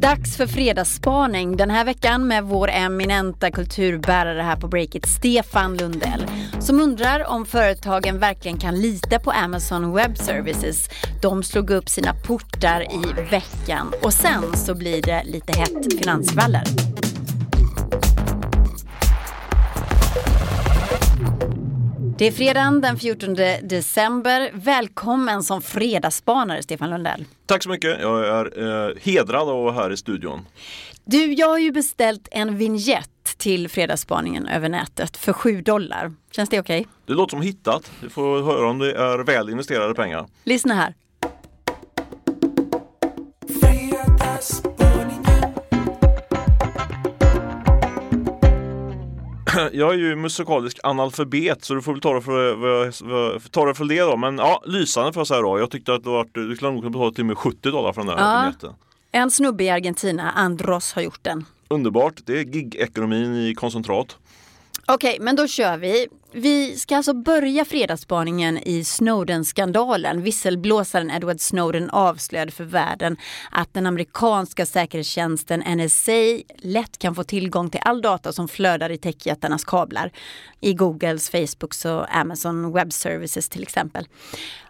Dags för fredagsspaning den här veckan med vår eminenta kulturbärare här på Breakit, Stefan Lundell, som undrar om företagen verkligen kan lita på Amazon Web Services. De slog upp sina portar i veckan och sen så blir det lite hett finansskvaller. Det är fredagen den 14 december. Välkommen som fredagsspanare Stefan Lundell. Tack så mycket. Jag är eh, hedrad att vara här i studion. Du, jag har ju beställt en vignett till fredagsspaningen över nätet för 7 dollar. Känns det okej? Okay? Det låter som hittat. Vi får höra om det är väl investerade pengar. Lyssna här. jag är ju musikalisk analfabet så du får väl ta det för, ta det, för det då. Men ja, lysande får jag säga då. Jag tyckte att det var, du skulle nog kunna betala till och med 70 dollar för den där ja. vignetten. En snubbe i Argentina, Andros, har gjort den. Underbart. Det är gig-ekonomin i koncentrat. Okej, okay, men då kör vi. Vi ska alltså börja fredagsspaningen i Snowden-skandalen. Visselblåsaren Edward Snowden avslöjade för världen att den amerikanska säkerhetstjänsten NSA lätt kan få tillgång till all data som flödar i techjättarnas kablar. I Googles, Facebooks och Amazon Web Services till exempel.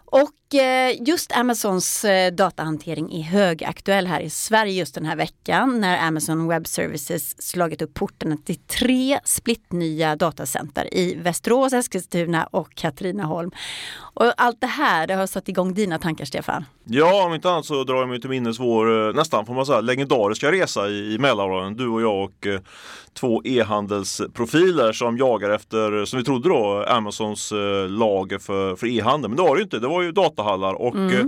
Och Eh, just Amazons eh, datahantering är högaktuell här i Sverige just den här veckan när Amazon Web Services slagit upp portarna till tre splittnya datacenter i Västerås, Eskilstuna och Katrineholm. Och allt det här det har satt igång dina tankar Stefan? Ja, om inte annat så drar jag mig till minnes vår eh, nästan får man säga legendariska resa i, i Mälardalen. Du och jag och eh, två e-handelsprofiler som jagar efter, som vi trodde då, Amazons eh, lager för, för e-handel. Men det var det ju inte, det var ju datahallar och mm. eh,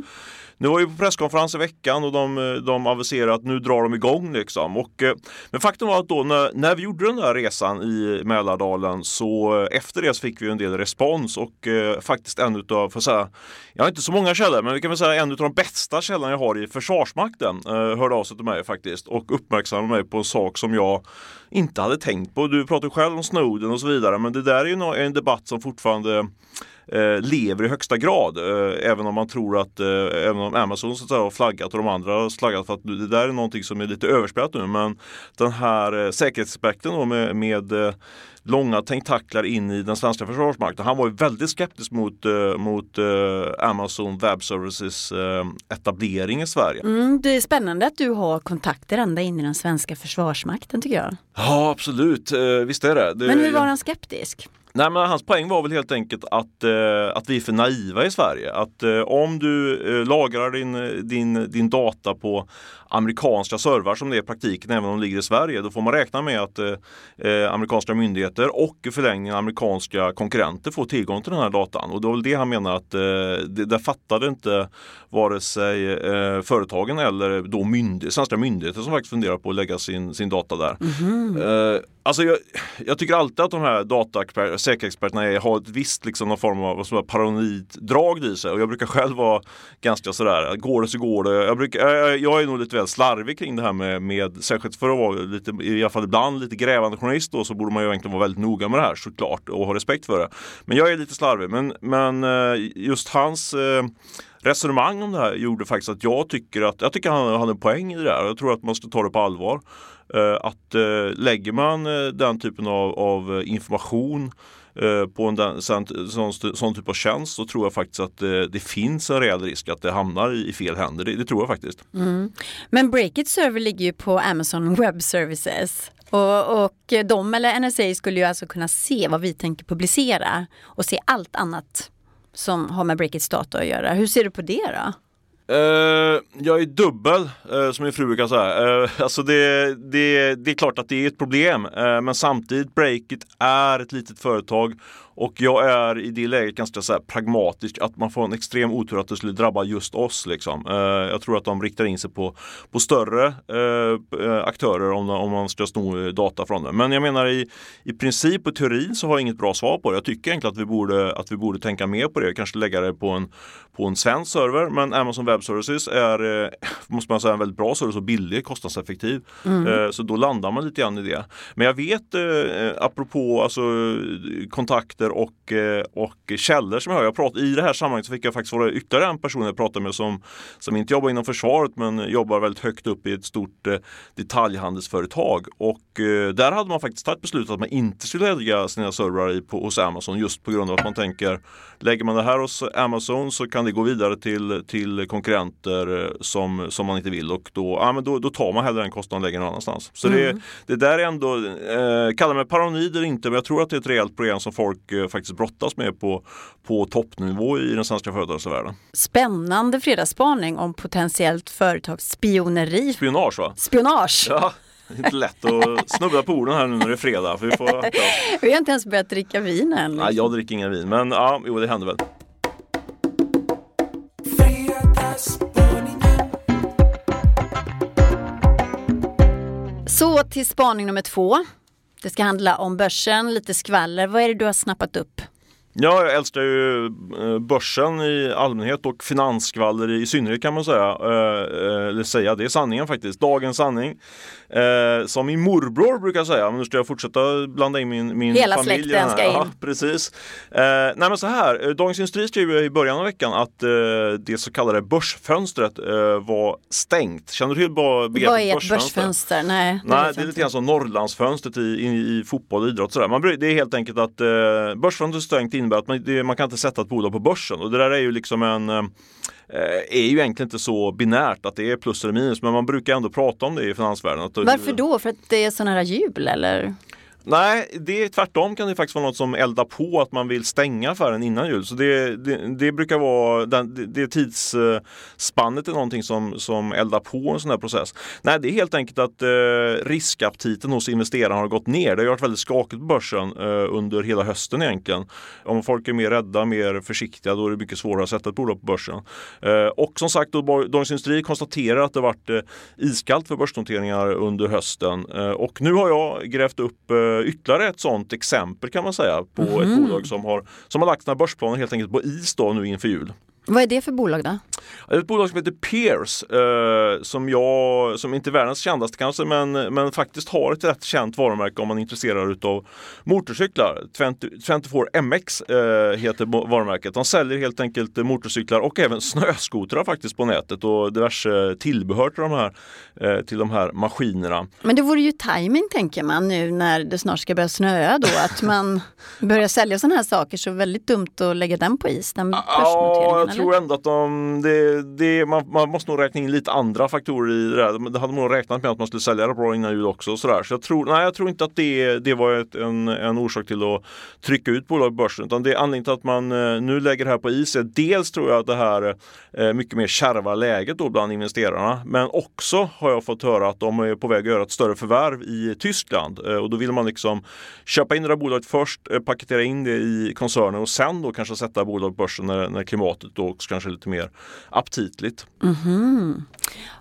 nu var ju på presskonferens i veckan och de, de aviserade att nu drar de igång liksom. Och, eh, men faktum var att då när, när vi gjorde den där resan i Mälardalen så eh, efter det så fick vi en del respons och eh, faktiskt en utav, för att säga, jag har inte så många källor men vi kan väl säga en utav de bästa källorna jag har i Försvarsmakten eh, hörde av sig till mig faktiskt och uppmärksammade mig på en sak som jag inte hade tänkt på. Du pratar själv om Snowden och så vidare men det där är ju en debatt som fortfarande eh, lever i högsta grad. Eh, även om man tror att, eh, även om Amazon så att säga, har flaggat och de andra har flaggat för att det där är någonting som är lite överspelat nu. Men den här eh, säkerhetsaspekten då med, med långa tentaklar in i den svenska försvarsmakten. Han var ju väldigt skeptisk mot, uh, mot uh, Amazon Web Services uh, etablering i Sverige. Mm, det är spännande att du har kontakter ända in i den svenska försvarsmakten tycker jag. Ja absolut, visst är det. det Men hur var han skeptisk? Nej men hans poäng var väl helt enkelt att, eh, att vi är för naiva i Sverige. Att eh, om du eh, lagrar din, din, din data på amerikanska servrar som det är i praktiken även om de ligger i Sverige. Då får man räkna med att eh, eh, amerikanska myndigheter och i förlängningen amerikanska konkurrenter får tillgång till den här datan. Och det var väl det han menar att eh, det, där fattade inte vare sig eh, företagen eller då myndigheter, svenska myndigheter som faktiskt funderar på att lägga sin, sin data där. Mm -hmm. Alltså jag, jag, tycker alltid att de här dataexperterna, säkerhetsexperterna har ett visst liksom, någon form av paranoid drag i sig och jag brukar själv vara ganska sådär, går det så går det. Jag, brukar, jag, jag är nog lite väl slarvig kring det här med, med särskilt för att vara lite, i alla fall ibland lite grävande journalist då, så borde man ju egentligen vara väldigt noga med det här såklart och ha respekt för det. Men jag är lite slarvig, men, men eh, just hans eh, resonemang om det här gjorde faktiskt att jag tycker att jag tycker han hade en poäng i det där. Jag tror att man ska ta det på allvar. Eh, att eh, lägger man eh, den typen av, av information eh, på en sån, sån, sån, typ av tjänst så tror jag faktiskt att det, det finns en reell risk att det hamnar i, i fel händer. Det, det, tror jag faktiskt. Mm. Men Breakit server ligger ju på Amazon Web Services. Och, och de eller NSA skulle ju alltså kunna se vad vi tänker publicera och se allt annat som har med Breakits data att göra. Hur ser du på det då? Uh, jag är dubbel, uh, som min fru brukar säga. Uh, alltså det, det, det är klart att det är ett problem, men samtidigt Breakit är ett litet företag och jag är i det läget ganska så pragmatisk att man får en extrem otur att det skulle drabba just oss. Liksom. Jag tror att de riktar in sig på, på större aktörer om, om man ska sno data från det. Men jag menar i, i princip och teorin så har jag inget bra svar på det. Jag tycker egentligen att vi borde, att vi borde tänka mer på det. Kanske lägga det på en, på en svensk server. Men Amazon Web Services är, eh, måste man säga, en väldigt bra service och billig, kostnadseffektiv. Mm. Eh, så då landar man lite grann i det. Men jag vet, eh, apropå alltså, kontakt kontakter och, och källor som jag har. Jag prat, I det här sammanhanget så fick jag faktiskt vara ytterligare en person jag pratade med som, som inte jobbar inom försvaret men jobbar väldigt högt upp i ett stort eh, detaljhandelsföretag. Och eh, där hade man faktiskt tagit beslutet att man inte skulle lägga sina servrar på, hos Amazon just på grund av att man tänker lägger man det här hos Amazon så kan det gå vidare till, till konkurrenter eh, som, som man inte vill och då, ja, men då, då tar man hellre den kostnaden och lägger någon annanstans. Så mm. det, det där är ändå, eh, kalla mig paranoid eller inte, men jag tror att det är ett rejält problem som folk eh, faktiskt brottas med på, på toppnivå i den svenska företagsvärlden. Spännande fredagsspaning om potentiellt företagsspioneri. Spionage va? Spionage! Ja. Det är inte lätt att snubbla på orden här nu när det är fredag. För vi, får, vi har inte ens börjat dricka vin än. Liksom. Nej, jag dricker inga vin. Men ja, jo, det händer väl. Så till spaning nummer två. Det ska handla om börsen, lite skvaller. Vad är det du har snappat upp? Ja, jag älskar ju eh, börsen i allmänhet och finansskvaller i synnerhet kan man säga. Eh, eller säga, det är sanningen faktiskt. Dagens sanning. Eh, som min morbror brukar säga, men nu ska jag fortsätta blanda in min, min Hela familj. Hela släkten ska in. Ja, precis. Eh, nej men så här, Dagens Industri skrev i början av veckan att eh, det så kallade börsfönstret eh, var stängt. Känner du till begreppet Vad är ett börsfönster? Nej, det, nej, det är lite grann som Norrlandsfönstret i, i, i fotboll och idrott. Sådär. Man, det är helt enkelt att eh, börsfönstret är stängt innebär att man, det, man kan inte sätta ett bolag på börsen och det där är ju liksom en eh, är ju egentligen inte så binärt att det är plus eller minus men man brukar ändå prata om det i finansvärlden. Varför då? För att det är sådana här jul eller? Nej, det är tvärtom kan det faktiskt vara något som eldar på att man vill stänga affären innan jul. Så det, det, det brukar vara, det, det tidsspannet är någonting som, som eldar på en sån här process. Nej, det är helt enkelt att eh, riskaptiten hos investerarna har gått ner. Det har varit väldigt skakigt på börsen eh, under hela hösten egentligen. Om folk är mer rädda, mer försiktiga, då är det mycket svårare att sätta ett bolag på börsen. Eh, och som sagt, Dagens Industri konstaterar att det varit eh, iskallt för börsnoteringar under hösten. Eh, och nu har jag grävt upp Eh, ytterligare ett sådant exempel kan man säga på mm. ett mhm. bolag som har, som har lagt sina börsplaner helt enkelt på is då nu inför jul. Vad är det för bolag då? Det är ett bolag som heter Peers eh, som jag, som inte är världens kändaste kanske men, men faktiskt har ett rätt känt varumärke om man är intresserad av motorcyklar. 20, 24MX eh, heter varumärket. De säljer helt enkelt motorcyklar och även snöskotrar faktiskt på nätet och diverse tillbehör till de här, eh, till de här maskinerna. Men det vore ju timing tänker man nu när det snart ska börja snöa då att man börjar sälja sådana här saker så väldigt dumt att lägga den på is, den börsnoteringen jag tror ändå att de, det, det, man, man, måste nog räkna in lite andra faktorer i det där. Det hade man nog räknat med att man skulle sälja det bra innan jul också. Så, där. så jag, tror, nej, jag tror inte att det, det var ett, en, en orsak till att trycka ut bolag på börsen. Utan det är anledningen till att man eh, nu lägger det här på is. är Dels tror jag att det här eh, mycket mer kärva läget då bland investerarna. Men också har jag fått höra att de är på väg att göra ett större förvärv i Tyskland. Eh, och då vill man liksom köpa in det där bolaget först, paketera in det i koncernen och sen då kanske sätta bolaget på börsen när, när klimatet då också kanske lite mer aptitligt. Mm -hmm.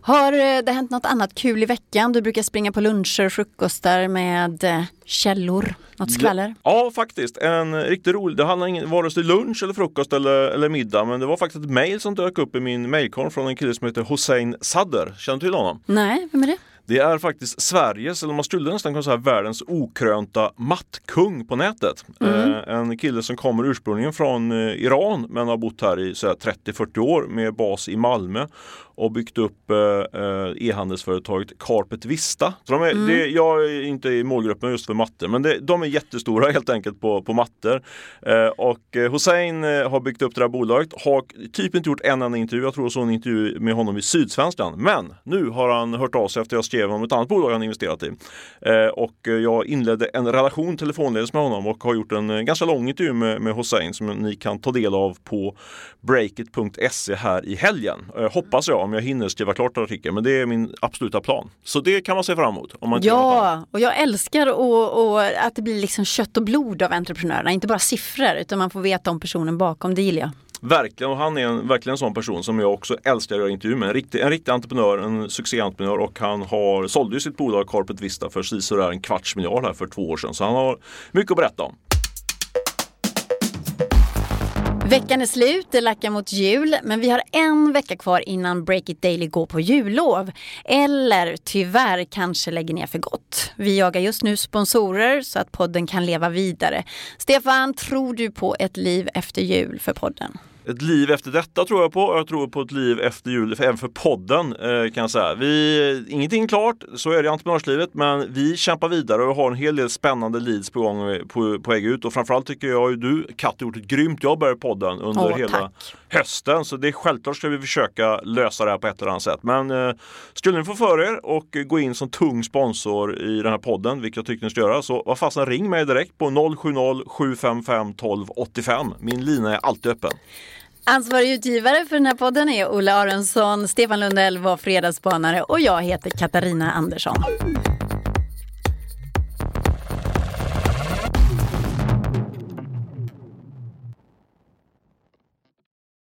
Har eh, det hänt något annat kul i veckan? Du brukar springa på luncher och frukostar med eh, källor. Något skvaller? Ja, faktiskt. En riktigt rolig. Det handlar ingen vare sig lunch eller frukost eller, eller middag. Men det var faktiskt ett mejl som dök upp i min mejlkorg från en kille som heter Hossein Sadder. Känner du till honom? Nej, vem är det? Det är faktiskt Sveriges, eller man skulle nästan kunna säga världens okrönta mattkung på nätet. Mm. Eh, en kille som kommer ursprungligen från eh, Iran men har bott här i 30-40 år med bas i Malmö och byggt upp eh, eh, e-handelsföretaget Carpet Vista. Så de är, mm. det, jag är inte i målgruppen just för mattor men det, de är jättestora helt enkelt på, på mattor. Eh, och Hussein eh, har byggt upp det här bolaget, har typ inte gjort en enda intervju. Jag tror jag såg en intervju med honom i Sydsvenskan. Men nu har han hört av sig efter jag skrev om ett annat bolag han investerat i. Eh, och jag inledde en relation telefonledes med honom och har gjort en ganska lång intervju med, med Hussein som ni kan ta del av på breakit.se här i helgen. hoppas jag om jag hinner skriva klart artikeln. Men det är min absoluta plan. Så det kan man se fram emot. Om man ja, och jag älskar och, och att det blir liksom kött och blod av entreprenörerna. Inte bara siffror utan man får veta om personen bakom. Det gillar jag. Verkligen, och han är en, verkligen en sån person som jag också älskar att göra intervju med. En riktig, en riktig entreprenör, en succéentreprenör och han har, sålde ju sitt bolag Carpet Vista för sådär en kvarts miljard här för två år sedan. Så han har mycket att berätta om. Veckan är slut, det lackar mot jul, men vi har en vecka kvar innan Break It Daily går på jullov. Eller tyvärr kanske lägger ner för gott. Vi jagar just nu sponsorer så att podden kan leva vidare. Stefan, tror du på ett liv efter jul för podden? Ett liv efter detta tror jag på. Jag tror på ett liv efter jul, även för podden eh, kan jag säga. Vi, ingenting klart, så är det i entreprenörslivet, men vi kämpar vidare och har en hel del spännande leads på gång på, på väg ut. Och framförallt tycker jag ju du, Katte, gjort ett grymt jobb här i podden under Åh, hela tack. hösten. Så det är självklart ska vi försöka lösa det här på ett eller annat sätt. Men eh, skulle ni få för er och gå in som tung sponsor i den här podden, vilket jag tycker ni ska göra, så vad fasen ring mig direkt på 070 755 1285. Min lina är alltid öppen. Ansvarig utgivare för den här podden är Ola Aronsson, Stefan Lundell var fredagsspanare och jag heter Katarina Andersson.